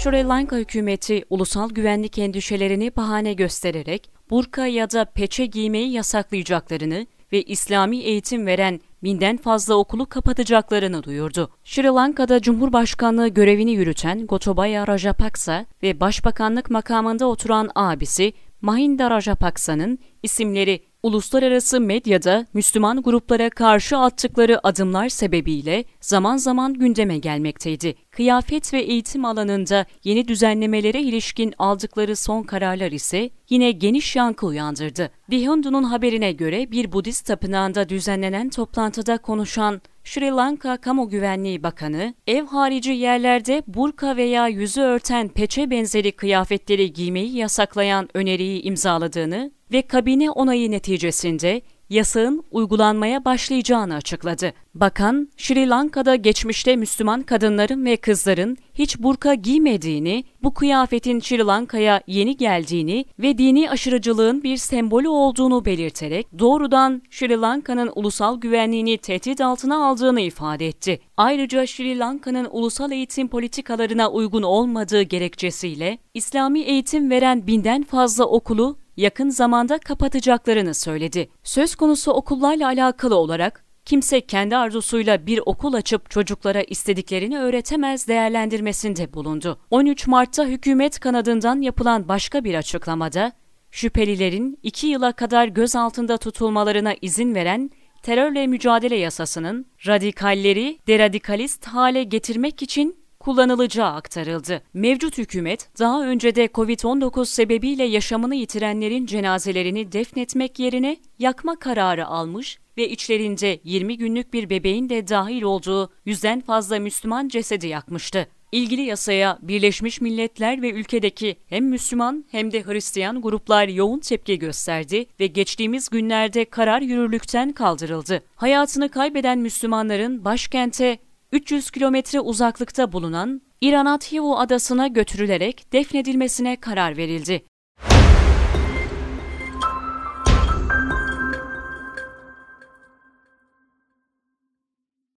Sri Lanka hükümeti ulusal güvenlik endişelerini bahane göstererek burka ya da peçe giymeyi yasaklayacaklarını ve İslami eğitim veren binden fazla okulu kapatacaklarını duyurdu. Sri Lanka'da Cumhurbaşkanlığı görevini yürüten Gotabaya Rajapaksa ve Başbakanlık makamında oturan abisi Mahinda Rajapaksa'nın isimleri uluslararası medyada Müslüman gruplara karşı attıkları adımlar sebebiyle zaman zaman gündeme gelmekteydi. Kıyafet ve eğitim alanında yeni düzenlemelere ilişkin aldıkları son kararlar ise yine geniş yankı uyandırdı. The Hindu'nun haberine göre bir Budist tapınağında düzenlenen toplantıda konuşan Sri Lanka Kamu Güvenliği Bakanı, ev harici yerlerde burka veya yüzü örten peçe benzeri kıyafetleri giymeyi yasaklayan öneriyi imzaladığını ve kabine onayı neticesinde yasağın uygulanmaya başlayacağını açıkladı. Bakan, Sri Lanka'da geçmişte Müslüman kadınların ve kızların hiç burka giymediğini, bu kıyafetin Sri Lanka'ya yeni geldiğini ve dini aşırıcılığın bir sembolü olduğunu belirterek doğrudan Sri Lanka'nın ulusal güvenliğini tehdit altına aldığını ifade etti. Ayrıca Sri Lanka'nın ulusal eğitim politikalarına uygun olmadığı gerekçesiyle İslami eğitim veren binden fazla okulu yakın zamanda kapatacaklarını söyledi. Söz konusu okullarla alakalı olarak kimse kendi arzusuyla bir okul açıp çocuklara istediklerini öğretemez değerlendirmesinde bulundu. 13 Mart'ta hükümet kanadından yapılan başka bir açıklamada, şüphelilerin 2 yıla kadar gözaltında tutulmalarına izin veren terörle mücadele yasasının radikalleri deradikalist hale getirmek için kullanılacağı aktarıldı. Mevcut hükümet daha önce de Covid-19 sebebiyle yaşamını yitirenlerin cenazelerini defnetmek yerine yakma kararı almış ve içlerinde 20 günlük bir bebeğin de dahil olduğu yüzden fazla Müslüman cesedi yakmıştı. İlgili yasaya Birleşmiş Milletler ve ülkedeki hem Müslüman hem de Hristiyan gruplar yoğun tepki gösterdi ve geçtiğimiz günlerde karar yürürlükten kaldırıldı. Hayatını kaybeden Müslümanların başkente 300 kilometre uzaklıkta bulunan İranat Hivu adasına götürülerek defnedilmesine karar verildi.